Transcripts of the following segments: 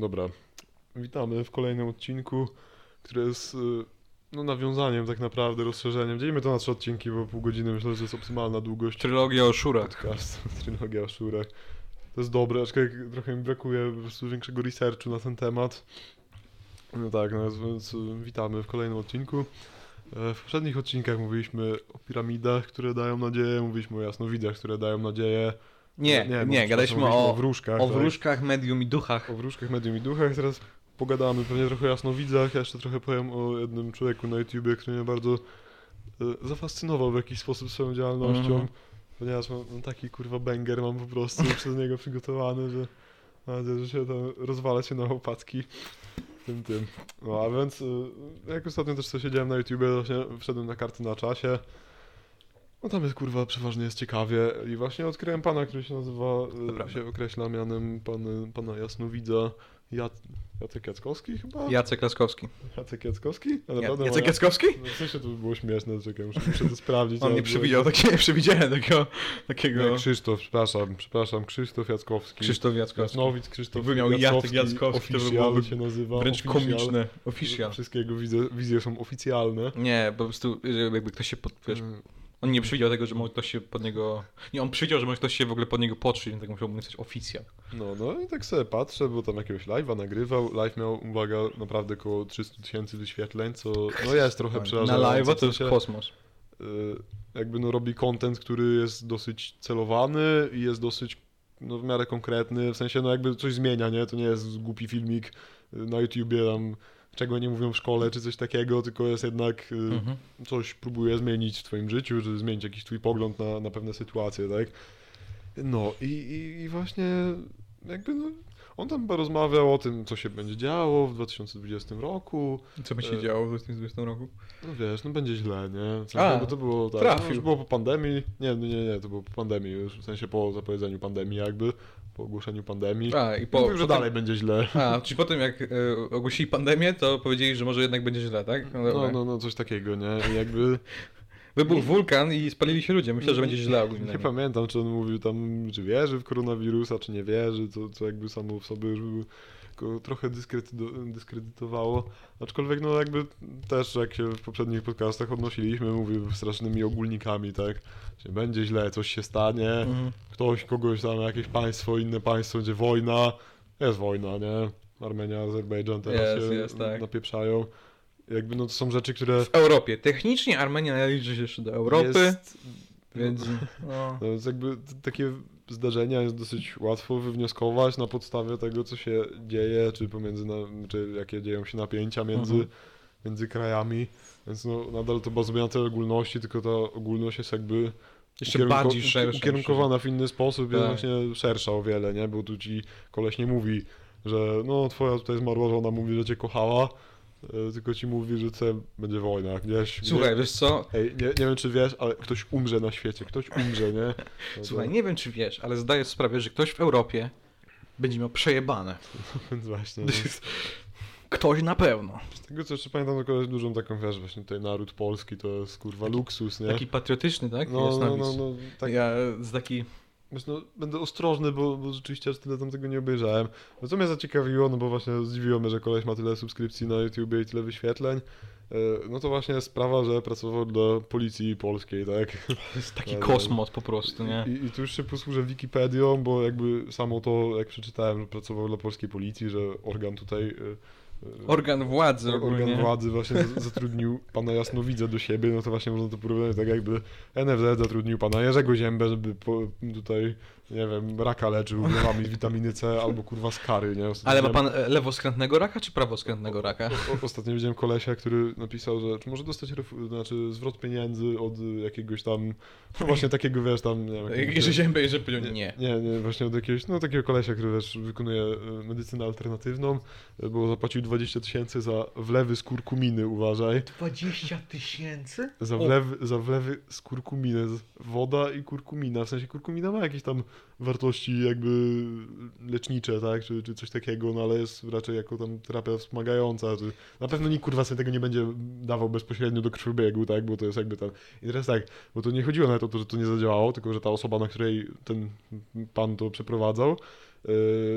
Dobra, witamy w kolejnym odcinku, który jest y, no, nawiązaniem tak naprawdę, rozszerzeniem. Dzielimy to na trzy odcinki, bo pół godziny myślę, że jest optymalna długość Trylogia o szurach. podcastu, trylogia o szurach. To jest dobre, aczkolwiek trochę mi brakuje po prostu większego researchu na ten temat. No tak, no, więc y, witamy w kolejnym odcinku. E, W poprzednich odcinkach mówiliśmy o piramidach, które dają nadzieję, mówiliśmy o jasnowidzach, które dają nadzieję. Nie, bo, nie, gadaliśmy mówiliśmy o, wróżkach. o tak? wróżkach, medium i duchach. O wróżkach, medium i duchach. Teraz pogadamy pewnie trochę o jasnowidzach. Ja jeszcze trochę powiem o jednym człowieku na YouTubie, który mnie bardzo e, zafascynował w jakiś sposób swoją działalnością. Mhm. Ponieważ mam, mam taki kurwa banger mam po prostu przez niego przygotowany, że mam nadzieję, że się tam rozwala się na łopatki. Tym, tym. No a więc, y, jak ostatnio też co siedziałem na YouTubie, właśnie wszedłem na karty na czasie. No tam jest kurwa, przeważnie jest ciekawie i właśnie odkryłem pana, który się nazywa, y, prawda. się określa mianem pan, pana Jasnowidza Jac, Jacek Jackowski chyba? Jacek Laskowski. Jacek Jackowski? A Ja, Jacek Jackowski? No, w sensie to by było śmieszne, czekaj, muszę, muszę to sprawdzić. On ale nie było- przewidział, takie, nie przewidziałem takiego, takiego Nie, Krzysztof, przepraszam, przepraszam, Krzysztof Jackowski. Krzysztof Jackowski. Jasnowic, Krzysztof Jakby miał Jacek Jackowski, to by byłoby się nazywa. Wręcz official. komiczne. Official. Wszystkie jego wizje, wizje są oficjalne. Nie, po prostu jakby ktoś się pod, wiesz, Mm, on nie przewidział tego, że może ktoś się pod niego... Nie, on przewidział, że może ktoś się w ogóle pod niego podszyć, więc tak musiał napisać oficjal. No, no i tak sobie patrzę, bo tam jakiegoś live'a nagrywał. Live miał, uwaga, naprawdę około 300 tysięcy wyświetleń, co no jest trochę Na przerażające. live'a w to jest kosmos. y, jakby no robi content, który jest dosyć celowany i jest dosyć no, w miarę konkretny, w sensie no jakby coś zmienia, nie? To nie jest głupi filmik y, na YouTubie tam czego nie mówią w szkole czy coś takiego, tylko jest jednak y, Mhm. coś próbuje zmienić w twoim życiu, czy zmienić jakiś twój pogląd na, na pewne sytuacje, tak? No i, i, i właśnie jakby no, on tam rozmawiał o tym, co się będzie działo w 2020 roku. Co by się E, działo w 2020 roku? No wiesz, no będzie źle, nie? W sensie, A, bo to było tak, trafił. no, już było po pandemii. Nie, no nie, nie, to było po pandemii już, w sensie po zapowiedzeniu pandemii jakby, po ogłoszeniu pandemii. A, i Po, po... Mówił, że dalej będzie źle. A, czyli potem jak e, ogłosili pandemię, to powiedzieli, że może jednak będzie źle, tak? No, dobra. no, no, coś takiego, nie? I jakby... Wybuchł wulkan i spalili się ludzie. Myślę, że będzie źle ogólnie. Nie pamiętam, czy on mówił tam, czy wierzy w koronawirusa, czy nie wierzy, co, co jakby samo w sobie już go trochę dyskredyto- dyskredytowało. Aczkolwiek, no jakby też, jak się w poprzednich podcastach odnosiliśmy, mówił strasznymi ogólnikami, tak? Że będzie źle, coś się stanie, Mhm. ktoś, kogoś tam, jakieś państwo, inne państwo, będzie wojna. Jest wojna, nie? Armenia, Azerbejdżan teraz Jest, się jest, tak. napieprzają. Jakby, no to są rzeczy, które... W Europie. Technicznie Armenia należy się jeszcze do Europy, Jest, więc... No. No jakby takie zdarzenia jest dosyć łatwo wywnioskować na podstawie tego, co się dzieje, czy pomiędzy, na, czy jakie dzieją się napięcia między, Mhm. między krajami. Więc no, nadal to bazuje na tej ogólności, tylko ta ogólność jest jakby Jeszcze ukierunko- bardziej szersza. ukierunkowana w inny sposób, jest Tak. właśnie szersza o wiele, nie? Bo tu ci koleś nie mówi, że no twoja tutaj zmarła żona mówi, że cię kochała, tylko ci mówi, że ce będzie wojna gdzieś. Słuchaj, nie, wiesz co? Ej, nie, nie wiem czy wiesz, ale ktoś umrze na świecie, ktoś umrze, nie? No Słuchaj, to- nie wiem czy wiesz, ale zdaję sprawę, że ktoś w Europie będzie miał przejebane. Więc właśnie. No. Ktoś na pewno. Z tego co jeszcze pamiętam, tylko dużą taką, wiesz, właśnie tutaj naród polski to jest kurwa luksus, nie? Taki patriotyczny, tak? no, Jest no, no, no, tak, Ja z taki... wiesz, no, będę ostrożny, bo, bo rzeczywiście aż tyle tam tego nie obejrzałem. No co mnie zaciekawiło, no bo właśnie zdziwiło mnie, że koleś ma tyle subskrypcji na YouTubie i tyle wyświetleń. e, No to właśnie sprawa, że pracował dla policji polskiej, tak? To jest taki kosmos po prostu, nie? I, I tu już się posłużę Wikipedią, bo jakby samo to, jak przeczytałem, że pracował dla polskiej policji, że organ tutaj... Organ władzy Organ ogólnie. władzy właśnie zatrudnił pana Jasnowidza do siebie, no to właśnie można to porównać tak jakby NFZ zatrudnił pana Jerzego Ziębę, żeby po, tutaj, nie wiem, raka leczył lewami z witaminy C albo kurwa z kary, nie? Ostatnio Ale ma pan e, lewoskrętnego raka czy prawoskrętnego raka? O, o, ostatnio widziałem kolesia, który napisał, że czy może dostać refu- znaczy zwrot pieniędzy od jakiegoś tam, no właśnie takiego, wiesz, tam, nie wiem, jakiegoś- Jerzy Ziębę, Jerzy powiedział nie. nie, nie, właśnie od jakiegoś, no takiego kolesia, który wiesz, wykonuje y, medycynę alternatywną, y, bo zapłacił 20 tysięcy za wlewy z kurkuminy, uważaj. 20 tysięcy? Za wlewy, za wlewy z kurkuminy, z- woda i kurkumina, w sensie kurkumina ma jakieś tam wartości jakby lecznicze, tak, czy, czy coś takiego, no ale jest raczej jako tam terapia wspomagająca, czy na pewno nikt kurwa sobie tego nie będzie dawał bezpośrednio do krwiobiegu, tak, bo to jest jakby tam, i teraz tak, bo to nie chodziło nawet o to, że to nie zadziałało, tylko że ta osoba, na której ten pan to przeprowadzał,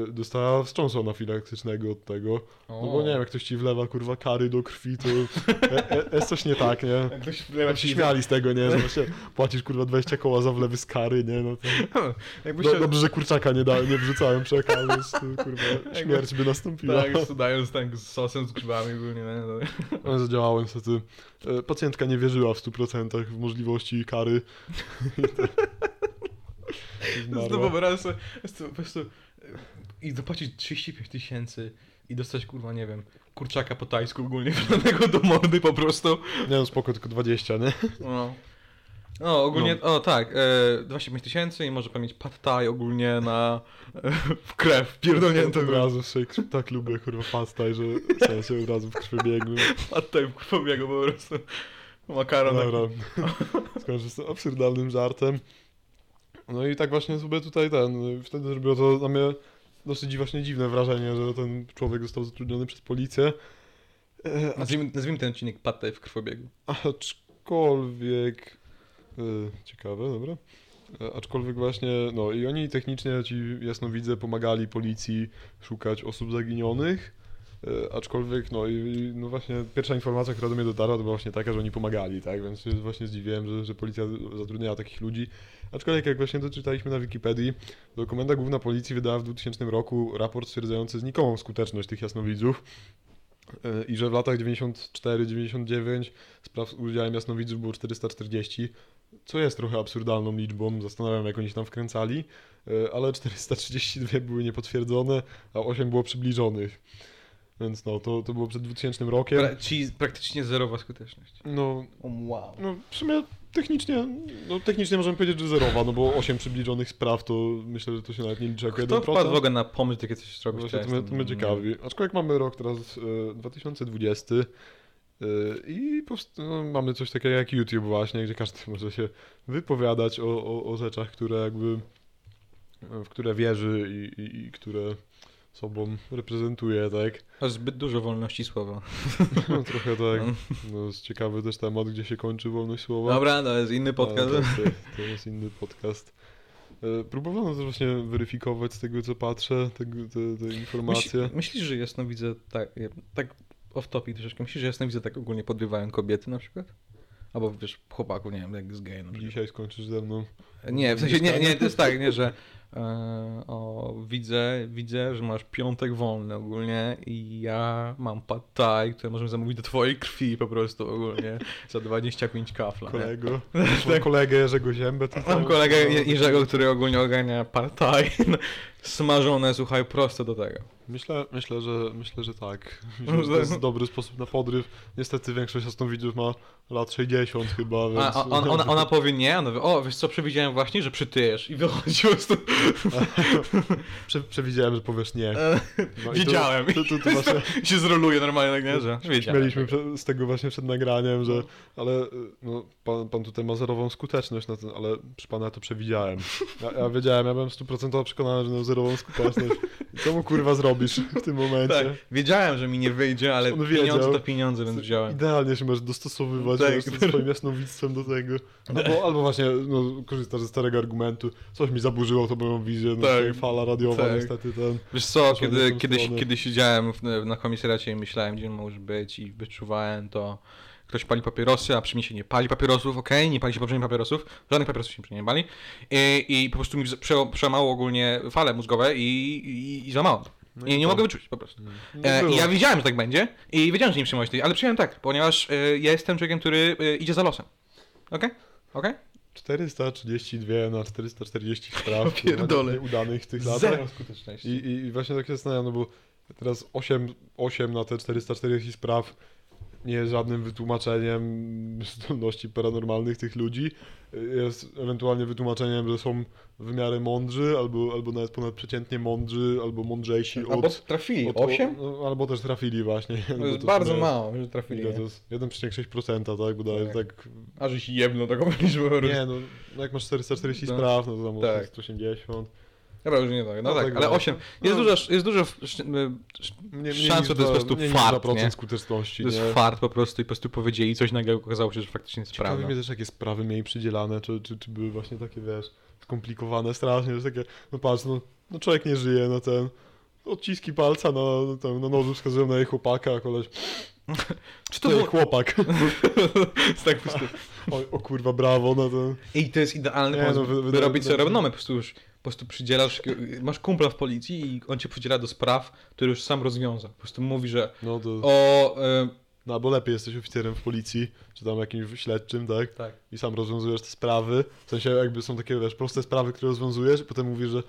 dostała wstrząsu anafilaktycznego od tego. No bo nie wiem, jak ktoś ci wlewa kurwa kary do krwi, to e, e, jest coś nie tak, nie? Ktoś wlewa się ci- śmiali z tego, nie? Że właśnie płacisz kurwa 20 koła za wlewy z kary, nie? No to... Jakby się... dobrze, że kurczaka nie, da, nie wrzucałem więc to, kurwa śmierć by nastąpiła. Tak, studając tak z sosem, z grzybami ogólnie, nie? No. Ale zadziałało niestety. E, Pacjentka nie wierzyła w 100% w możliwości kary. Znowu to po prostu e, i zapłacić 35 tysięcy i dostać, kurwa, nie wiem, kurczaka po tajsku ogólnie wlonego do mordy po prostu. Nie no, spoko, tylko 20, nie? No. No, ogólnie, o tak, e, 25 tysięcy i może pamięć pad thai ogólnie na e, w krew, pierdolnięto Od razu shake, tak lubię kurwa pastaj, że w sensie od razu w krwiobiegu. Pad thai w krwobiegu po prostu. Makaron. Dobra, skończę z tym absurdalnym żartem. No i tak właśnie sobie tutaj ten, wtedy zrobiło to na mnie dosyć właśnie dziwne wrażenie, że ten człowiek został zatrudniony przez policję. E, Nazwijmy, nazwijmy ten odcinek pad thai w krwobiegu. Aczkolwiek. y, ciekawe, dobra. E, Aczkolwiek właśnie, no i oni technicznie ci jasnowidze pomagali policji szukać osób zaginionych. E, Aczkolwiek, no i no właśnie pierwsza informacja, która do mnie dotarła, to była właśnie taka, że oni pomagali, tak? Więc się właśnie zdziwiłem, że, że policja zatrudniała takich ludzi. Aczkolwiek jak właśnie doczytaliśmy na Wikipedii, to Komenda Główna Policji wydała w 2000 roku raport stwierdzający znikomą skuteczność tych jasnowidzów. E, I że w latach 94-99 spraw z udziałem jasnowidzów było 440, co jest trochę absurdalną liczbą, zastanawiam jak oni się tam wkręcali, e, ale 432 były niepotwierdzone, a 8 było przybliżonych. Więc no, to, to było przed 2000 rokiem. Pra, czyli praktycznie zerowa skuteczność. No, wow. no w sumie technicznie, no technicznie możemy powiedzieć, że zerowa, no bo 8 przybliżonych spraw to myślę, że to się nawet nie liczy jako Kto 1%. wpadł w ogóle na pomysł takie coś zrobić? Właśnie to, mnie, to mnie ciekawi. Aczkolwiek mamy rok teraz e, 2020 e, i powst- no, mamy coś takiego jak YouTube właśnie, gdzie każdy może się wypowiadać o, o, o rzeczach, które jakby w które wierzy i, i, i które sobą reprezentuje, tak? Masz zbyt dużo wolności słowa. No, trochę tak. No, jest ciekawy też temat, gdzie się kończy wolność słowa. Dobra, to jest inny podcast. Ale To, to, to jest inny podcast. E, Próbowano też właśnie weryfikować z tego, co patrzę, tego, te, te informacje. Myśl, myślisz, że jasno widzę tak, tak off topic troszeczkę, myślisz, że jasno widzę tak ogólnie podrywają kobiety na przykład? Albo wiesz, chłopaków, nie wiem, jak z przykład. Dzisiaj skończysz ze mną. Nie, w sensie, nie, nie, to jest tak, nie, że o, widzę, widzę, że masz piątek wolny ogólnie i ja mam pad thai, które możemy zamówić do twojej krwi po prostu ogólnie za 25 kafla. Kolego. Mam kolegę Jerzego Ziębę. Tak. Mam kolegę Je- Jerzego, który ogólnie ogarnia pad thai, smażone, słuchaj, prosto do tego. Myślę, myślę, że, myślę, że tak. Myślę, że to jest dobry sposób na podryw. Niestety większość jasnowidzów ma lat 60 chyba, więc... A, a on, ona, ona powie nie, ona o wiesz co, przewidziałem właśnie, że przytyjesz i wychodzi po prostu. Prze przewidziałem, że powiesz nie. No i tu-. Tu, tu, tu właśnie się zroluje normalnie, tak nie, że prze- z tego właśnie przed nagraniem, że ale y, no, pan, pan tutaj ma zerową skuteczność, na ten, ale przy pana to przewidziałem. Ja, ja wiedziałem, ja byłem 100% przekonany, że miał zerową skuteczność. I co mu kurwa zrobisz w tym momencie? Tak, wiedziałem, że mi nie wyjdzie, ale pieniądze to pieniądze, więc wziąłem. Idealnie się możesz dostosowywać Tak. ze swoim jasnowictwem do tego. Albo, albo właśnie no, korzystasz ze starego argumentu, coś mi zaburzyło tą moją wizję, no Tak. tutaj fala radiowa Tak. niestety ten... Wiesz co, kiedy, tą kiedy, siedziałem w, na komisariacie i myślałem, gdzie on może być i wyczuwałem to, ktoś pali papierosy, a przy mnie się nie pali papierosów, okej, nie pali się poprzednich papierosów, żadnych papierosów się przy nie pali i, i po prostu mi prze, przełamało ogólnie fale mózgowe i, i, i złamało. No I nie to- mogę wyczuć po prostu. No E. I ja wiedziałem, że tak będzie i wiedziałem, że nie przyjmować tej, ale przyjąłem tak, ponieważ e, ja jestem człowiekiem, który e, idzie za losem. Okej? Okej? 432 na 440 spraw pierdolę. udanych w tych latach. Zero skuteczności. I, i, I właśnie tak się zastanawiam, no bo teraz 8, 8 na te 440 spraw nie jest żadnym wytłumaczeniem zdolności paranormalnych tych ludzi. Jest ewentualnie wytłumaczeniem, że są w miarę mądrzy, albo, albo nawet ponadprzeciętnie mądrzy, albo mądrzejsi od... Albo trafili, od- 8? no, albo też trafili właśnie. To jest w bardzo sumie- mało, że trafili. Ile to jest 1,6%, tak? Bo Tak. tak... A żeś jebno taką liczbę. Nie, no, no jak masz 440 No. spraw, no to tam Tak. tak. 180. Dobra, już nie tak. No, No tak, tak ale było. 8. Jest No. dużo, jest dużo sz- sz- sz- Mniej, Szansa to jest po prostu fart, niż 2% nie? skuteczności, to jest nie? fart po prostu i po prostu powiedzieli coś nagle okazało się, że faktycznie jest Ciekawi prawda. mnie też, jakie sprawy mieli przydzielane, czy, czy, czy były właśnie takie, wiesz, skomplikowane strasznie, że takie, no patrz, no no człowiek nie żyje, no ten, odciski palca na, tam, na nożu wskazują na jej chłopaka, a koleś, Czy to było... chłopak. tak po prostu. o, o kurwa, brawo, no to... I to jest idealny pomysł, no, wy- wydaje- robić sobie wydaje- renomę. Po prostu już po prostu przydzielasz, masz kumpla w policji i on cię przydziela do spraw, które już sam rozwiąza. Po prostu mówi, że No to, o... E, no bo lepiej jesteś oficerem w policji, czy tam jakimś śledczym, tak? tak. I sam rozwiązujesz te sprawy, w sensie jakby są takie, wiesz, proste sprawy, które rozwiązujesz i potem mówisz, że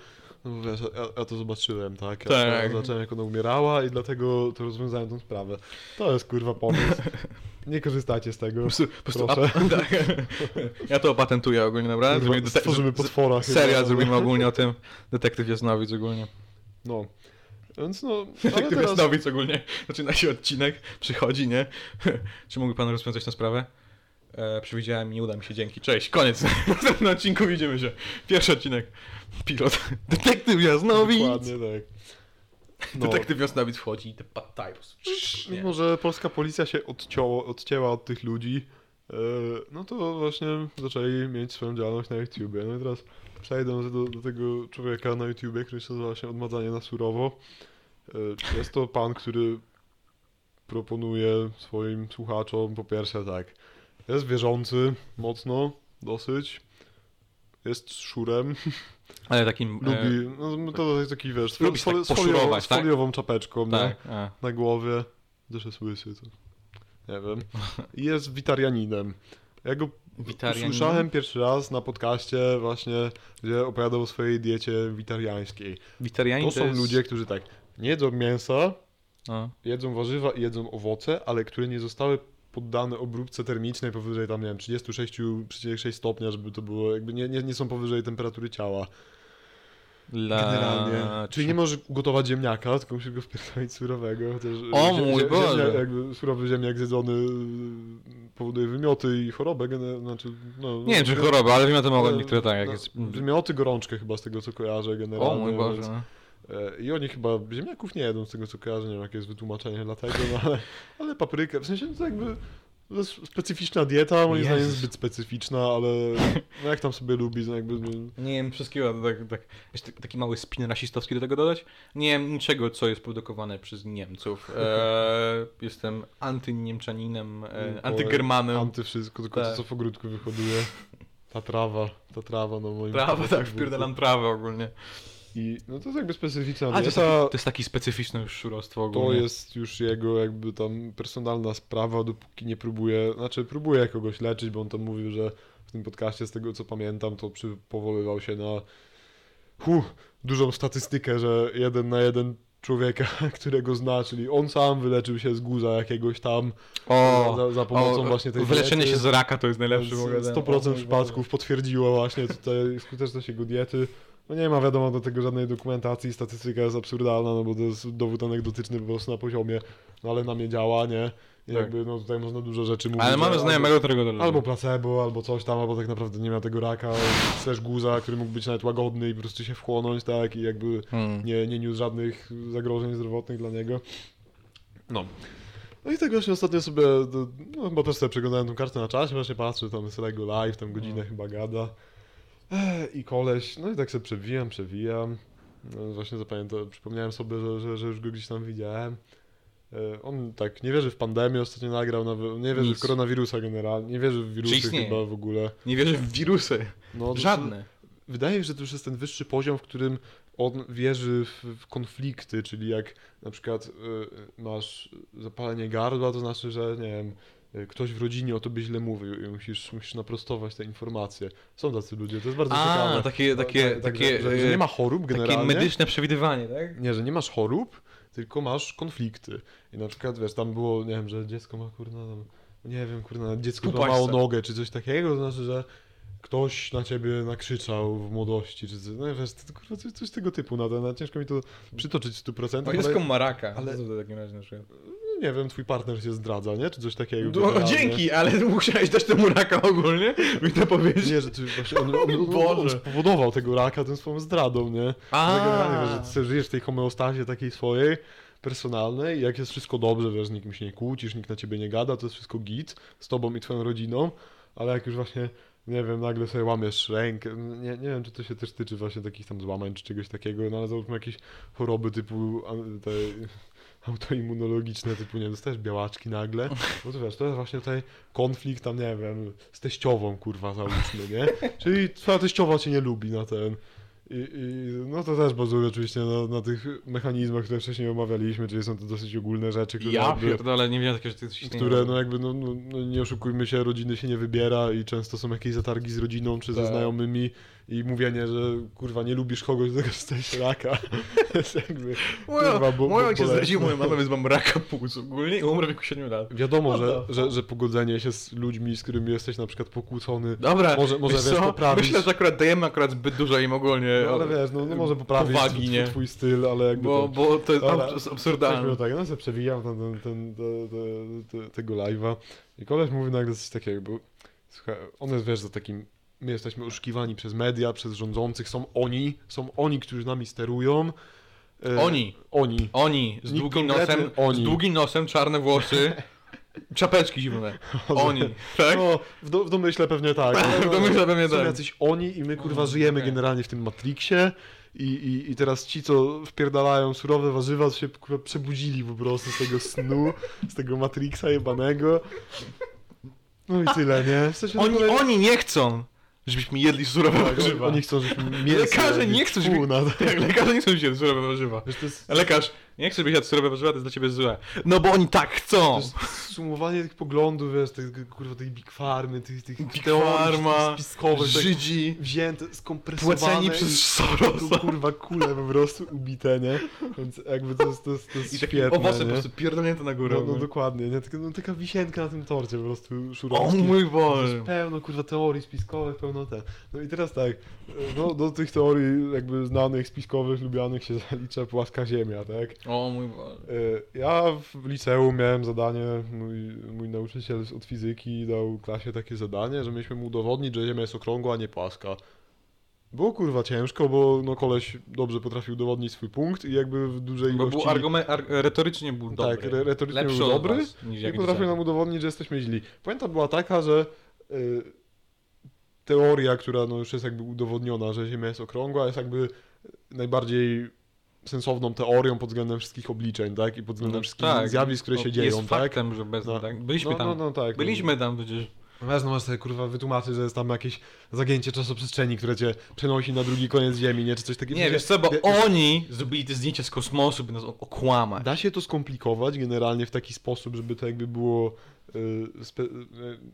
no wiesz, ja, ja to zobaczyłem, tak? Ja, Tak. zobaczyłem, jak ona umierała i dlatego to rozwiązałem tą sprawę. To jest kurwa pomysł. Nie korzystacie z tego. Po prostu, po prostu tak. Ja to opatentuję ogólnie, dobra? Zrobimy stworzymy potwora. Serial zrobimy ogólnie o tym. Detektyw Jasnowic ogólnie. No. Więc no, Detektyw teraz... Jasnowic ogólnie. Zaczyna się odcinek, przychodzi, nie? Czy mógłby pan rozwiązać tę sprawę? E, przewidziałem, nie uda mi się, dzięki. Cześć, koniec. W następnym odcinku widzimy się. Pierwszy odcinek. Pilot. Detektyw Jasnowic. Dokładnie tak. No. Detektyw Jasnowic wchodzi i te po prostu. Nie. Mimo, że polska policja się odcięło, odcięła od tych ludzi, e, no to właśnie zaczęli mieć swoją działalność na YouTubie. No i teraz przejdę do, do tego człowieka na YouTubie, który się nazywa się Odmadzanie na surowo. E, Jest to pan, który proponuje swoim słuchaczom po pierwsze tak, jest wierzący mocno, dosyć, jest szurem, Ale takim... e, lubi, no to jest taki wiesz, lubi foli- tak z, foliową, tak? foliową czapeczką, nie? Tak, na głowie, też jest łysy, to nie wiem. I jest witarianinem. Ja go usłyszałem pierwszy raz na podcaście właśnie, gdzie opowiadał o swojej diecie witariańskiej. Witarianin To są jest... ludzie, którzy tak, nie jedzą mięsa, A. jedzą warzywa i jedzą owoce, ale które nie zostały poddane obróbce termicznej powyżej tam, nie wiem, 36,6 stopnia, żeby to było, jakby nie, nie, nie są powyżej temperatury ciała. La... Generalnie. Czyli nie możesz gotować ziemniaka, tylko musisz go wpierdolić surowego. Chociaż O zie- mój zie- Boże. Ziemniak, jakby surowy ziemniak zjedzony y, powoduje wymioty i chorobę. Znaczy, no, Nie wiem, czy no, choroba, ale wiem, to mogą ale- niektóre tak, jak no, jest... Wymioty, gorączkę chyba z tego co kojarzę generalnie. O mój Boże. więc- e, I oni chyba ziemniaków nie jedzą z tego co kojarzę, nie wiem jakie jest wytłumaczenie dlatego, no ale, ale paprykę, w sensie to jakby to jest specyficzna dieta, moim zdaniem zbyt specyficzna, ale no jak tam sobie lubi, to jakby... no, Nie wiem wszystkiego, tak, tak, jeszcze taki mały spin rasistowski do tego dodać. Nie wiem niczego, co jest produkowane przez Niemców. E, jestem antyniemczaninem, e, antygermanem. Anty wszystko, tylko Tak. to co w ogródku wyhoduje. Ta trawa, ta trawa no moim Prawo, tak, wpierdalam trawę ogólnie. I no to jest jakby specyficzna A to jest, taki, to jest taki specyficzne już szurostwo ogólnie. To jest już jego jakby tam personalna sprawa, dopóki nie próbuje, znaczy próbuje kogoś leczyć, bo on tam mówił, że w tym podcaście, z tego co pamiętam, to przy, powoływał się na huh, dużą statystykę, że jeden na jeden człowieka, którego zna, czyli on sam wyleczył się z guza jakiegoś tam O, za, za pomocą o, właśnie tej wyleczenie diety. się z raka to jest najlepszy w ogóle. Z 100% przypadków potwierdziło właśnie tutaj skuteczność jego diety. No nie ma wiadomo do tego żadnej dokumentacji, statystyka jest absurdalna, no bo to jest dowód anegdotyczny po prostu na poziomie, no ale na mnie działa, nie? I Tak. jakby no tutaj można dużo rzeczy mówić. Ale mamy znajomego, którego to Albo, placebo, albo coś tam, albo tak naprawdę nie miał tego raka, też guza, który mógł być nawet łagodny i po prostu się wchłonąć, tak? I jakby Hmm. nie, nie niósł żadnych zagrożeń zdrowotnych dla niego. No. No i tak właśnie ostatnio sobie, no chyba też sobie przeglądałem tą kartę na czasie, właśnie patrzę, tam jest Lego Live, tam godzinę No. chyba gada. I koleś, no i tak sobie przewijam, przewijam. No, właśnie zapamiętam, przypomniałem sobie, że, że, że już go gdzieś tam widziałem. E, On tak nie wierzy w pandemię, ostatnio nagrał, na, nie wierzy Nic. w koronawirusa generalnie, nie wierzy w wirusy chyba w ogóle. Nie wierzę w wirusy. No, to- Żadne. Wydaje mi się, że to już jest ten wyższy poziom, w którym on wierzy w, konflikty, czyli jak na przykład y, masz zapalenie gardła, to znaczy, że nie wiem, ktoś w rodzinie o tobie źle mówił i musisz, musisz naprostować te informacje. Są tacy ludzie, to jest bardzo A, ciekawe. takie, No, takie, tak, tak, takie, że, że nie e, ma chorób takie generalnie. medyczne przewidywanie, tak? Nie, że nie masz chorób, tylko masz konflikty. I na przykład, wiesz, tam było, nie wiem, że dziecko ma, kurna, tam, nie wiem, kurna, dziecko Upaść złamało se. nogę, czy coś takiego, to znaczy, że ktoś na ciebie nakrzyczał w młodości, czy coś, no wiesz, to, kurwa, coś, coś tego typu, na ten, ciężko mi to przytoczyć w 100%, O, ale, dziecko ma raka. ale- w takim razie na przykład? Nie wiem, twój partner się zdradza, nie, czy coś takiego. No, dzięki, ale musiałeś dać temu raka ogólnie, mi to powiedzieć. Nie, że ty właśnie on, on, on, on, spowodował tego raka tym swoją zdradą, nie? A. Generalnie, że ty żyjesz w tej homeostazie takiej swojej, personalnej i jak jest wszystko dobrze, wiesz, nikt się nie kłócisz, nikt na ciebie nie gada, to jest wszystko git z tobą i twoją rodziną, ale jak już właśnie nie wiem, nagle sobie łamiesz rękę, nie, nie wiem, czy to się też tyczy właśnie takich tam złamań, czy czegoś takiego, no ale załóżmy jakieś choroby typu te autoimmunologiczne, typu, nie wiem, dostajesz białaczki nagle, no to wiesz, to jest właśnie tutaj konflikt tam, nie wiem, z teściową, kurwa, załóżmy, nie? Czyli twoja teściowa cię nie lubi na ten... I, i, no to też bazuje oczywiście na, na tych mechanizmach, które wcześniej omawialiśmy, czyli są to dosyć ogólne rzeczy, które Ja jakby, pierdolę, nie wiem, takie rzeczy istnieją. które no jakby, no, no, no nie oszukujmy się, rodziny się nie wybiera i często są jakieś zatargi z rodziną czy ze Tak. znajomymi i mówienie, że kurwa nie lubisz kogoś, tego dostajesz raka. to jest jakby, Moja, kurwa, bo- bo ojciec zdradził moją mamę, więc mam raka płuc ogólnie i umrę w wieku 7 lat. wiadomo, No że, to- że, że pogodzenie się z ludźmi, z którymi jesteś na przykład pokłócony, Dobra, Może- może, wiesz wiesz, poprawić- Myślę, że akurat dajemy akurat zbyt dużo im ogólnie. no, ale wiesz, no, no może poprawić powagi, twój, twój styl, ale jakby Bo, to... bo to jest Tak, absurdalne. tak, no sobie przewijam ten, ten, ten, te, te, te, tego live'a i koleś mówi nagle coś takiego, bo słuchaj, on jest, wiesz, za takim, my jesteśmy oszukiwani przez media, przez rządzących, są oni, są oni, którzy nami sterują. E, Oni. Oni. Oni, z długim nosem, oni. z długim nosem, czarne włosy, czapeczki zimne. Oni, tak? No, w, do, w domyśle pewnie tak. W domyśle pewnie Są tak. jacyś oni i my, kurwa, żyjemy okej. generalnie w tym Matrixie i, i, i teraz ci, co wpierdalają surowe warzywa, to się kurwa, przebudzili po prostu z tego snu, z tego Matrixa jebanego. No i tyle, nie? W sensie, Oni, ogóle- oni nie chcą, żebyśmy jedli surowe Tak, warzywa. oni chcą, żebyśmy mięso Lekarze jedli. nie chcą, żeby-. Tak, lekarze nie chcą się surowe warzywa. Jest, Lekarz, nie chcę, żebyś jadł surowe warzywa, to jest dla ciebie złe. No bo oni tak chcą. sumowanie tych poglądów, wiesz, tych, kurwa, tej Big Farmy, tych, tych Big Pharma, spiskowych, tak Żydzi, wzięte, skompresowane płaceni przez Sorosa. kurwa kulę po prostu ubite, nie? Więc jakby to jest, to jest, to jest I świetne, owoce po nie? prostu pierdolnięte na górę. No, no dokładnie, nie? Tylko, no, taka wisienka na tym torcie po prostu o szurowski. mój To Boże. pełno kurwa teorii spiskowych, pełno te. No i teraz tak, no, do tych teorii jakby znanych, spiskowych, lubianych się zalicza płaska ziemia, tak? O mój Boże. E, Ja w liceum miałem zadanie, mój, mój nauczyciel od fizyki dał klasie takie zadanie, że mieliśmy mu udowodnić, że Ziemia jest okrągła, a nie płaska. Było kurwa ciężko, bo no koleś dobrze potrafił udowodnić swój punkt i jakby w dużej Bo ilości... był argument, ar, retorycznie był dobry. Tak, re- retorycznie Lepszy był dobry was, niż I jak potrafił nam udowodnić, że jesteśmy źli. Pamięta była taka, że y, teoria, która no już jest jakby udowodniona, że Ziemia jest okrągła, jest jakby najbardziej sensowną teorią pod względem wszystkich obliczeń, tak? I pod względem No wszystkich tak, zjawisk, które no, się dzieją, tak? faktem, że bez, No. tak? Byliśmy no, tam. No, no tak. Byliśmy tam przecież. No, wiesz, no masz sobie kurwa wytłumaczyć, że jest tam jakieś zagięcie czasoprzestrzeni, które cię przenosi na drugi koniec Ziemi, nie? Czy coś takiego. Nie, wiesz co, bo wie- oni zrobili te zdjęcia z kosmosu, by nas okłamać. Da się to skomplikować generalnie w taki sposób, żeby to jakby było, y, spe, y,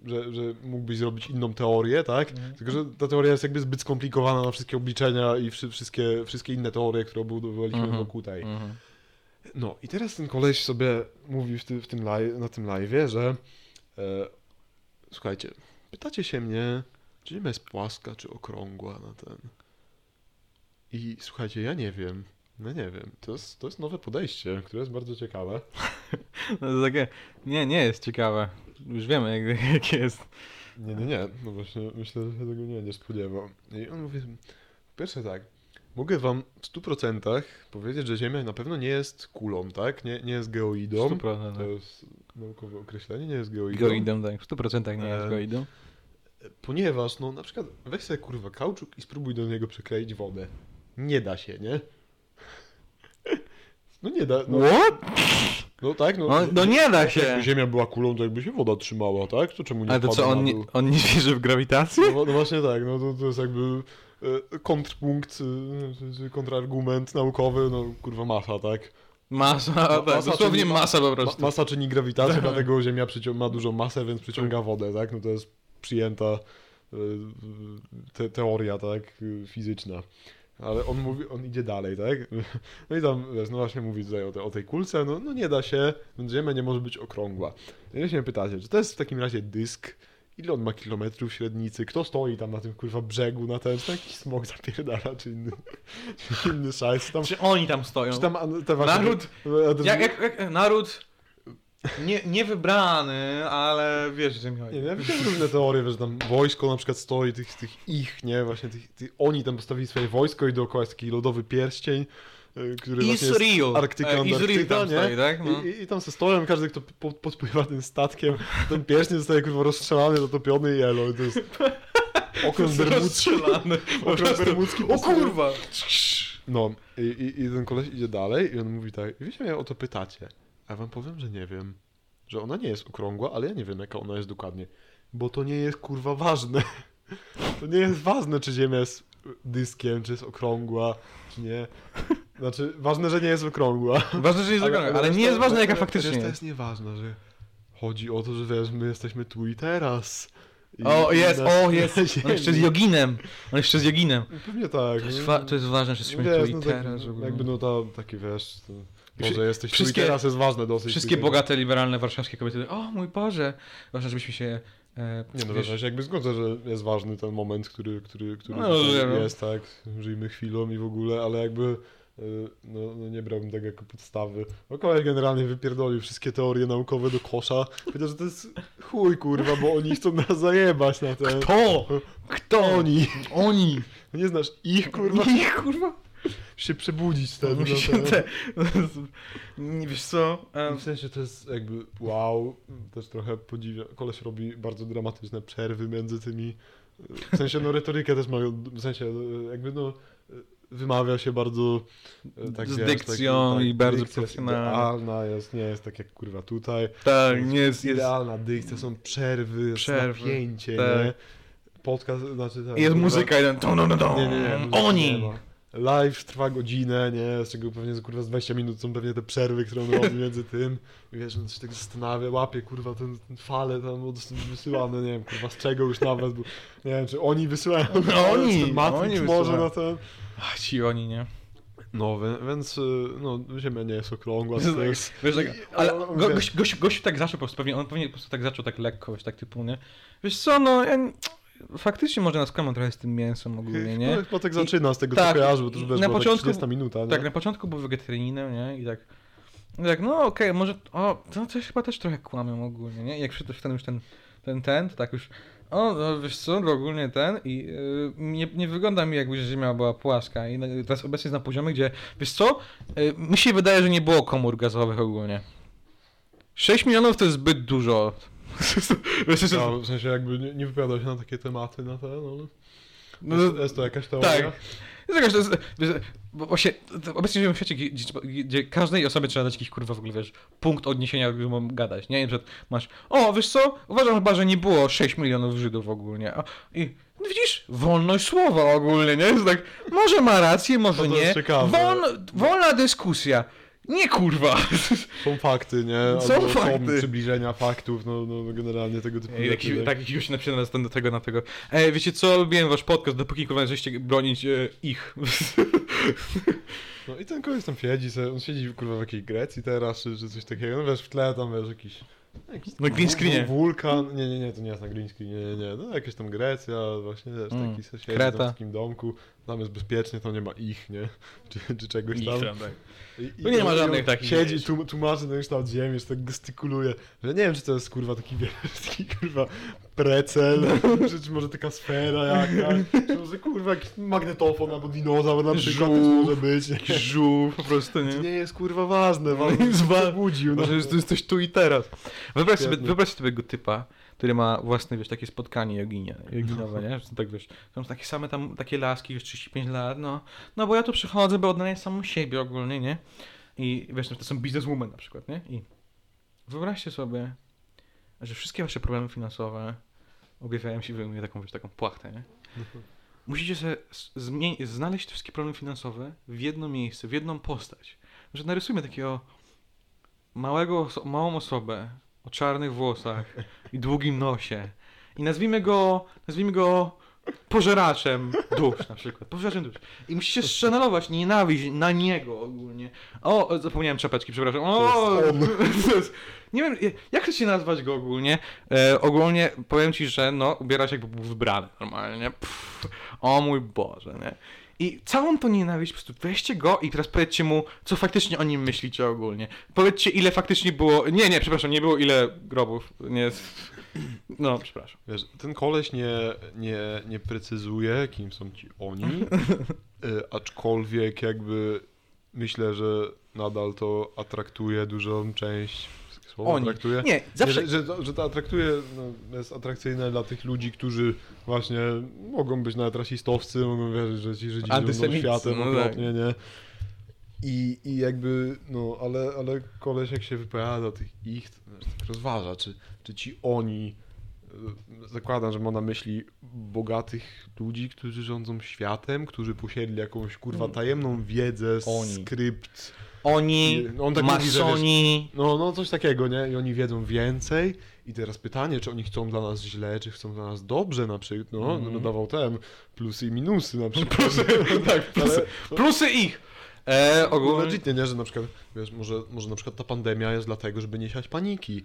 że, że mógłbyś zrobić inną teorię, tak? Mhm. Tylko, że ta teoria jest jakby zbyt skomplikowana na wszystkie obliczenia i wszy, wszystkie, wszystkie inne teorie, które obudowaliśmy Mhm. wokół tej. Mhm. No i teraz ten koleś sobie mówi w, ty, w tym live, na tym live'ie, że e, słuchajcie, pytacie się mnie, czy Ziemia jest płaska, czy okrągła na ten. I słuchajcie, ja nie wiem. No nie wiem. To jest, to jest nowe podejście, które jest bardzo ciekawe. No to takie, nie, nie jest ciekawe. Już wiemy, jak, jak jest. Nie, nie, nie. No właśnie myślę, że się tego nie będzie spodziewał. I on mówi, po pierwsze tak, mogę wam w 100% powiedzieć, że Ziemia na pewno nie jest kulą, tak? Nie, nie jest geoidą. 100%. To jest naukowe określenie, nie jest geoidą. Goidą, tak, w 100% nie jest Em, goidą. Ponieważ, no na przykład weź sobie kurwa kauczuk i spróbuj do niego przykleić wodę. Nie da się, nie? No nie da. No, What? no tak, no. No, no nie da się. Jakby Ziemia była kulą, to jakby się woda trzymała, tak? To czemu nie Ale to co, on nie, on nie wierzy w grawitację? No, no właśnie tak, no to, to jest jakby e, kontrpunkt, e, kontrargument naukowy, no kurwa masa, tak? Masa, Ma- tak, masa, dosłownie czyli ma- masa po Ma, prostu. masa czyni grawitację, dlatego Ziemia ma dużą masę, więc przyciąga wodę, tak? No to jest przyjęta e, te, teoria, tak? Fizyczna. Ale on mówi, on idzie dalej, tak? No i tam, no właśnie mówi tutaj o, te, o tej kulce, no, no nie da się, więc Ziemia nie może być okrągła. No i się pytacie, czy to jest w takim razie dysk? Ile on ma kilometrów średnicy? Kto stoi tam na tym kurwa brzegu, na ten, czy to jakiś smok zapierdala, czy inny, czy inny szajs? Czy tam, Czy oni tam stoją? czy tam te właśnie... Naród, te- jak, jak, jak, naród nie, nie wybrany, ale wiesz, że mi chodzi. Nie, ja widziałem różne teorie, że tam wojsko na przykład stoi, tych, tych ich, nie, właśnie tych, tych, oni tam postawili swoje wojsko i dookoła jest taki lodowy pierścień, y, który właśnie jest Israel. Arktyka, E, Antarktyka, tam nie? stoi, tak? No. I, i, I tam se stoją, każdy kto po, podpływa tym statkiem, ten pierścień zostaje kurwa rozstrzelany, zatopiony i elo, i to jest... okrąg bermudzki. Okrąg bermudzki. O kurwa! No i, i, i ten koleś idzie dalej i on mówi tak, się mnie o to pytacie, a ja wam powiem, że nie wiem, że ona nie jest okrągła, ale ja nie wiem jaka ona jest dokładnie, bo to nie jest kurwa ważne. To nie jest ważne, czy ziemia jest dyskiem, czy jest okrągła, czy nie. Znaczy, ważne, że nie jest okrągła. Ważne, że jest ale, ale, nie jest ważne jaka faktycznie jest. jest nieważna, że chodzi o to, że wiesz, my jesteśmy tu i teraz. I, O, i jest, o, jest. On jeszcze z joginem. On jeszcze z joginem. Pewnie tak. To jest, wa- to jest ważne, że jesteśmy Wiesz, tu i no tak, teraz. ogóle. Jakby no to takie wiesz, to może jesteś wszystkie- tu i teraz jest ważne dosyć. Wszystkie bogate, liberalne, warszawskie kobiety, o mój Boże, ważne, żebyśmy się... E, Nie no, wiesz, ja się jakby zgodzę, że jest ważny ten moment, który, który, który No, że no. jest, tak, żyjmy chwilą i w ogóle, ale jakby y, no, no nie brałbym tego jako podstawy. No koleś generalnie wypierdolił wszystkie teorie naukowe do kosza. Że to jest chuj kurwa, bo oni chcą nas zajebać na ten... Kto? Kto? Oni! Oni! Nie znasz ich kurwa? Ich, kurwa! Się przebudzić wtedy. Musi na się te... Nie wiesz co? em, W sensie to jest jakby wow, też trochę podziwia. Koleś robi bardzo dramatyczne przerwy między tymi. W sensie no retorykę też ma, w sensie jakby no wymawia się bardzo e, tak Z wiesz, dykcją tak, i bardzo dykcja jest jest, nie jest tak jak kurwa tutaj. Tak, nie jest... jest Idealna dykcja, są przerwy, Przerwy, jest napięcie, tak. nie? Podcast, znaczy tak, jest kurwa- muzyka, jeden... Tom, tom, tom, nie, nie, nie. muzyki Oni! nie. Live trwa godzinę, nie? Z czego pewnie z kurwa z 20 minut są pewnie te przerwy, które on robi między tym. I wiesz, on się tak zastanawia, łapie kurwa ten, ten fale tam wysyłane, nie wiem, kurwa z czego już nawet, bo nie wiem, czy oni wysyłają No, oni, Matrix oni może na ten. Ach, ci oni, nie? No, więc y, no, Ziemia nie jest okrągła, to jest... Wiesz, tak, ale go, gość, gość, gość tak zaczął po prostu, pewnie, on pewnie po prostu tak zaczął tak lekko, wiesz, tak typu, nie? Wiesz co, no, ja, faktycznie może nas kłamą trochę z tym mięsem ogólnie, nie? No, tak zaczyna z tego, tak, bo to już wiesz, na początku- tak 30 minuta, nie? Tak, na początku był wegetarianinem, nie? I tak, i tak no okej, może, o, to coś chyba też trochę kłamią ogólnie, nie? I jak przyszedł ten już ten, ten, ten, to tak już, o, no, wiesz co, to ogólnie ten i yy, nie, nie wygląda mi jakby, Ziemia była płaska i teraz obecnie jest na poziomie, gdzie, wiesz co, yy, mi się wydaje, że nie było komór gazowych ogólnie. 6 milionów to jest zbyt dużo. No, w sensie jakby nie, nie wypowiadał się na takie tematy, na te, no. no, Jest, jest to jakaś teoria? tak. Jest jakaś, wiesz, bo właśnie, obecnie żyjemy w świecie, gdzie, gdzie, każdej osobie trzeba dać jakiś kurwa w ogóle, wiesz, punkt odniesienia, gdy mam gadać, nie? I przykład masz, o, wiesz co, uważam chyba, że nie było 6 milionów Żydów ogólnie. A, I no widzisz, wolność słowa ogólnie, nie? Jest tak, może ma rację, może No to jest nie. wolna dyskusja. Nie kurwa. Są fakty, nie? Są Albo fakty. Są przybliżenia faktów, no, no generalnie tego typu Ej, Jakiś, tak, jakiś gość napisał na do tego, na tego. Ej, wiecie co, lubiłem wasz podcast, dopóki kurwa żeście bronić e, ich. No i ten koleś tam siedzi, sobie, on siedzi kurwa w jakiej Grecji teraz, czy, czy coś takiego, no wiesz, w tle tam wiesz, jakiś... jakiś Na green screenie. wul- Wulkan, nie, nie, nie, to nie jest na green screen, nie, nie, nie, no jakaś tam Grecja, właśnie wiesz, Mm, taki siedzi Kreta. tam w takim domku, tam jest bezpiecznie, tam nie ma ich, nie, czy, czy czegoś tam. tak. I, i, Tu nie ma żadnych takich, Siedzi, tłum- tłumaczy ten kształt ziemi, już tak gestykuluje, że nie wiem, czy to jest kurwa taki wielki kurwa precel, czy, czy może taka sfera jakaś, czy może kurwa jakiś magnetofon albo dinozaur na przykład Żółw. może być. Jakiś żółw po prostu, To nie? nie jest kurwa ważne, ważne jest jest wa- budził. No. Może jest, to jest coś tu i teraz. Wyobraź sobie, wyobraź sobie tego typa, który ma własne, wiesz, takie spotkanie joginie, joginowe, nie? Że Tak, wiesz, są takie same tam, takie laski, już 35 lat, no. No bo ja tu przychodzę, by odnaleźć samą siebie ogólnie, nie? I wiesz, to są bizneswoman na przykład, nie? I wyobraźcie sobie, że wszystkie wasze problemy finansowe objawiają się, wyjmuję taką, wiesz, taką płachtę, nie? Musicie sobie znaleźć te wszystkie problemy finansowe w jedno miejsce, w jedną postać. Że narysujmy takiego małego, oso- małą osobę o czarnych włosach i długim nosie i nazwijmy go, nazwijmy go pożeraczem dusz na przykład, pożeraczem dusz. I musicie szanować nienawiść na niego ogólnie. O, zapomniałem czapeczki, przepraszam. O, nie wiem, jak chcecie nazwać go ogólnie. E, ogólnie powiem ci, że no, ubiera się jakby był wybrany normalnie. Pff, o mój Boże, nie? I całą tą nienawiść, po prostu weźcie go i teraz powiedzcie mu, co faktycznie o nim myślicie ogólnie. Powiedzcie, ile faktycznie było. Nie, nie, przepraszam, nie było ile grobów. Nie. No, przepraszam. Wiesz, ten koleś nie, nie, nie precyzuje, kim są ci oni, y, aczkolwiek jakby myślę, że nadal to atraktuje dużą część. Słowo Oni. atraktuje? Nie, zawsze... Nie, że, że, to, że to atraktuje, no, jest atrakcyjne dla tych ludzi, którzy właśnie mogą być nawet rasistowscy, mogą wierzyć, że ci Żydzi rządzą światem no okropnie, nie? I, I jakby, no, ale, ale koleś jak się wypowiada tych ich, to tak rozważa, czy, czy ci oni, zakładam, że ma na myśli bogatych ludzi, którzy rządzą światem, którzy posiedli jakąś, kurwa, Mm. tajemną wiedzę, Oni. skrypt, Oni, on tak mówi, że wiesz- masoni... no, no coś takiego, nie? I oni wiedzą więcej. I teraz pytanie, czy oni chcą dla nas źle, czy chcą dla nas dobrze na przykład. No, Mhm. no dawał ten plusy i minusy na przykład. Plusy, tak, plusy, plusy ich. E, Ale ogólnie... legitnie, nie? Że na przykład, wiesz, może, może na przykład ta pandemia jest dlatego, żeby nie siać paniki.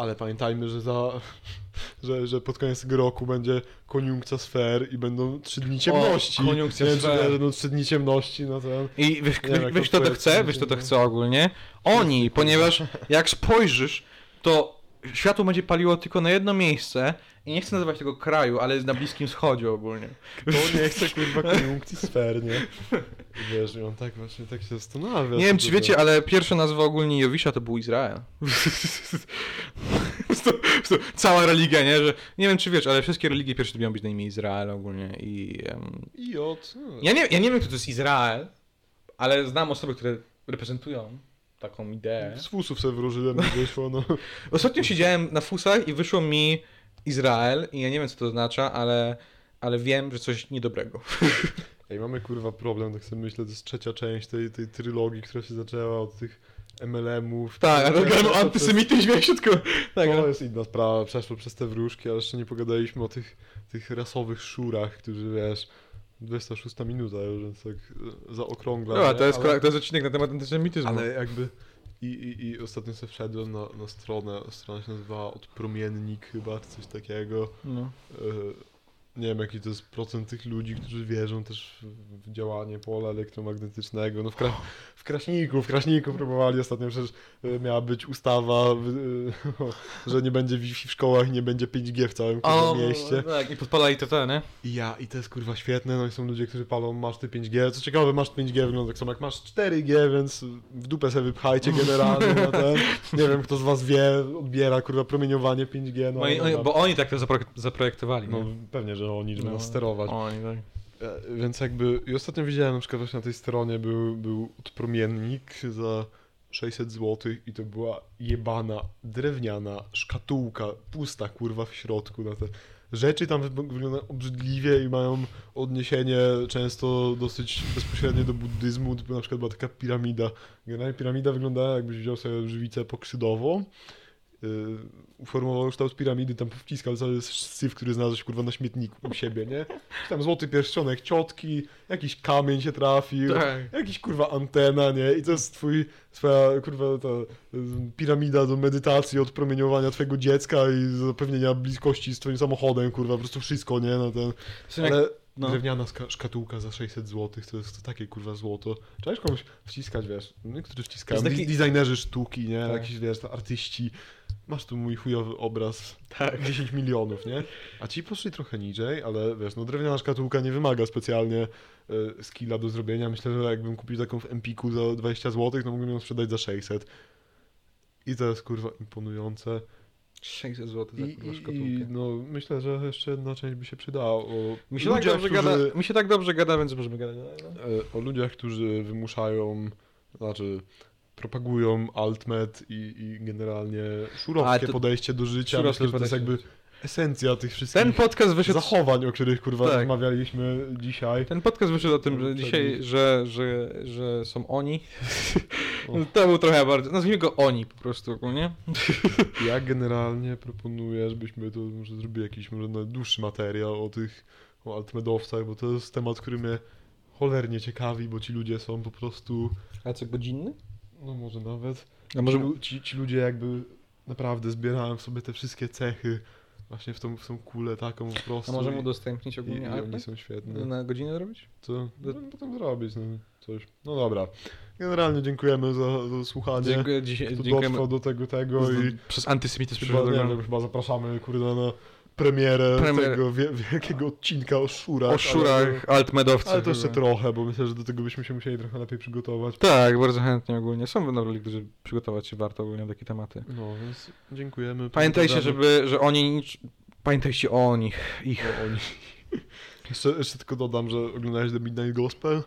Ale pamiętajmy, że za, że, że pod koniec tego roku będzie koniunkcja sfer i będą trzy dni ciemności. koniunkcja nie czy sfer. będą trzy dni ciemności, no to... I wiesz, Nie wiem, jak wiesz to kto to chce? Wiesz kto to chce ogólnie? Oni, ponieważ jak spojrzysz, to światło będzie paliło tylko na jedno miejsce nie chcę nazywać tego kraju, ale jest na Bliskim Wschodzie ogólnie. To nie chce kurwa koniunkcji sfer, nie? Wiesz, i on tak właśnie tak się zastanawia. Nie wiem czy wiecie, ale pierwsza nazwa ogólnie Jowisza to był Izrael. Cała religia, nie? Że, nie wiem czy wiesz, ale wszystkie religie pierwsze miały być na imię Izrael ogólnie i... em, I od... ja, nie, ja nie wiem kto to jest Izrael, ale znam osoby, które reprezentują taką ideę. Z fusów sobie wróżyłem i wyszło, no. Ostatnio siedziałem na fusach i wyszło mi Izrael i ja nie wiem co to oznacza, ale, ale wiem, że coś niedobrego. Ej, mamy kurwa problem, tak sobie myślę, to jest trzecia część tej, tej trylogii, która się zaczęła od tych MLM-ów. Tak, ale o antysemityzmie się tylko... Tak, To no. jest inna sprawa, przeszło przez te wróżki, ale jeszcze nie pogadaliśmy o tych, tych rasowych szurach, którzy wiesz, 26 minuta już, więc tak e, zaokrąglam. Dobra, nie? to jest, ale, to jest odcinek na temat antysemityzmu. ale jakby i, i, i ostatnio sobie wszedłem na, na stronę, strona się nazywała Odpromiennik chyba, czy coś takiego. No. E, nie wiem jaki to jest procent tych ludzi, którzy wierzą też w- działanie pola elektromagnetycznego. No w, Kra w Kraśniku, w Kraśniku próbowali ostatnio przecież miała być ustawa, że nie będzie Wi-Fi w szkołach i nie będzie 5G w całym kurwa, mieście. tak, i podpalali to te, nie? I ja, i to jest kurwa świetne, no i są ludzie, którzy palą maszty 5G. Co ciekawe, maszt 5G wygląda tak samo jak masz 4G, więc w dupę sobie wypchajcie generalnie na ten. Nie wiem, kto z was wie, odbiera kurwa promieniowanie 5G. No, No, i, no, bo oni tak to zapro- zaprojektowali, no nie? pewnie, że oni, No, nas sterować. Oni, tak. E, Więc jakby, i ostatnio widziałem na przykład właśnie na tej stronie był, był odpromiennik za 600 zł i to była jebana, drewniana szkatułka, pusta kurwa w środku na te rzeczy tam wy- wyglądają obrzydliwie i mają odniesienie często dosyć bezpośrednie do buddyzmu, typu na przykład była taka piramida. Generalnie piramida wyglądała jakbyś wziął sobie żywicę pokrzydową, uformował kształt piramidy, tam wciskał cały syf, który znalazłeś kurwa na śmietniku u siebie, nie? Tam złoty pierścionek ciotki, jakiś kamień się trafił, Tak. jakiś kurwa antena, nie? I to jest twój, twoja kurwa ta y, piramida do medytacji, od promieniowania twojego dziecka i zapewnienia bliskości z twoim samochodem, kurwa, po prostu wszystko, nie? No ten, ale no. drewniana szkatułka za 600 zł, to jest to takie kurwa złoto. Trzeba komuś wciskać, wiesz, niektórzy wciskają, taki- designerzy sztuki, nie? Tak. Jakiś, wiesz, artyści. Masz tu mój chujowy obraz, Tak. 10 milionów, nie? A ci poszli trochę niżej, ale wiesz, no drewniana szkatułka nie wymaga specjalnie e, skilla do zrobienia. Myślę, że jakbym kupił taką w Empiku za 20 zł, to mógłbym ją sprzedać za 600. I to jest kurwa imponujące. 600 zł za I, kurwa szkatułkę. i no myślę, że jeszcze jedna część by się przydała. Mi się, tak ludziach, dobrze którzy- gada, mi się tak dobrze gada, więc możemy gadać. No. e, o ludziach, którzy wymuszają, znaczy propagują altmet i, i generalnie szurowskie to- podejście do życia. Szurowskie Myślę, że to jest jakby esencja tych wszystkich Ten podcast wyszedł... zachowań, o których kurwa Tak. rozmawialiśmy dzisiaj. Ten podcast wyszedł o tym, że dzisiaj, że, że, że są oni. To był trochę bardziej. Nazwijmy go oni po prostu ogólnie. Ja generalnie proponuję, żebyśmy to może zrobili jakiś może dłuższy materiał o tych o altmedowcach, bo to jest temat, który mnie cholernie ciekawi, bo ci ludzie są po prostu, A co, godzinny? No może nawet, A może... ci, ci, ci ludzie jakby naprawdę zbierają w sobie te wszystkie cechy właśnie w tą, w tą kulę taką po prostu. A możemy i- udostępnić i, ogólnie i artę? oni są świetne. Na godzinę zrobić? Co? No, potem zrobić no, coś. No dobra. Generalnie dziękujemy za, za słuchanie. Dziękuję, dzisiaj, Kto dziękujemy. do tego tego i Przez antysemityzm chyba, nie wiem, chyba zapraszamy kurde na premierę Premier- tego wie, wielkiego odcinka o szurach. O szurach, Ale, altmedowcach. ale to jeszcze chyba. trochę, bo myślę, że do tego byśmy się musieli trochę lepiej przygotować. Tak, bardzo chętnie ogólnie. Są wynowali, którzy przygotować się warto ogólnie na takie tematy. No, więc dziękujemy. Pamiętajcie, żeby, że oni... Pamiętajcie o nich, ich. No, oni. Jeszcze, jeszcze tylko dodam, że oglądałeś The Midnight Gospel?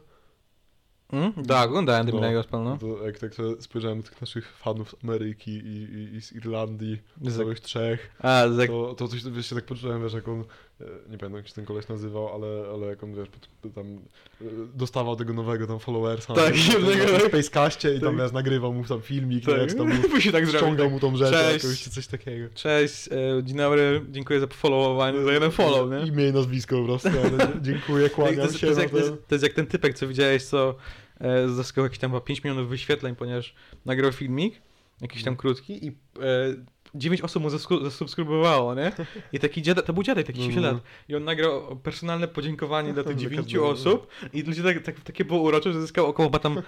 Hmm? Tak, oglądałem The No. Midnight Gospel, no. To jak tak spojrzałem na tych naszych fanów z Ameryki i, i, i z Irlandii, z Z- całych trzech, A, tak, to, to coś wiesz, się tak poczułem, wiesz, jak on, e, nie pamiętam jak się ten koleś nazywał, ale, ale jak on, wiesz, tam e, dostawał tego nowego tam followersa Tak, na, jednego, na tak. Spacecaście i tam, Tak. wiesz, nagrywał mu tam filmik, tak. czy tam mu Musi tak ściągał mu tą rzecz Cześć. jakoś, coś takiego. Cześć, e, dzień dobry, dziękuję za followowanie, za jeden follow, nie? Imię i nazwisko po prostu, ale dziękuję, To kłaniam jest, to, się. jest no jak, to, to- jest, to jest jak ten typek, co widziałeś, co zyskał jakieś tam chyba 5 milionów wyświetleń, ponieważ nagrał filmik, jakiś tam krótki i e, 9 osób mu zasubskrybowało, nie? I taki dziadek, to był dziadek, taki No, 7 no. lat. I on nagrał personalne podziękowanie dla tych Dla 9 każdego, osób i ludzie tak, tak, takie było urocze, że zyskał około chyba tam e,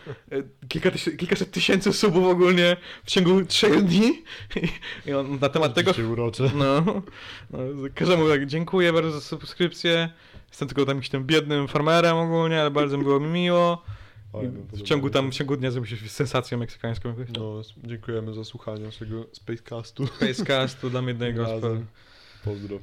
kilka tysięcy, kilkaset tysięcy subów ogólnie w ciągu 3 dni. I, on na temat tego urocze. no, no każdemu tak dziękuję bardzo za subskrypcję. Jestem tylko tam jakimś tam biednym farmerem ogólnie, ale bardzo mi było mi miło. W ciągu tam, w ciągu dnia zrobił się sensacją meksykańską jakoś tam. No, dziękujemy za słuchanie naszego Spacecastu. Facecastu dla jednego. Pozdro.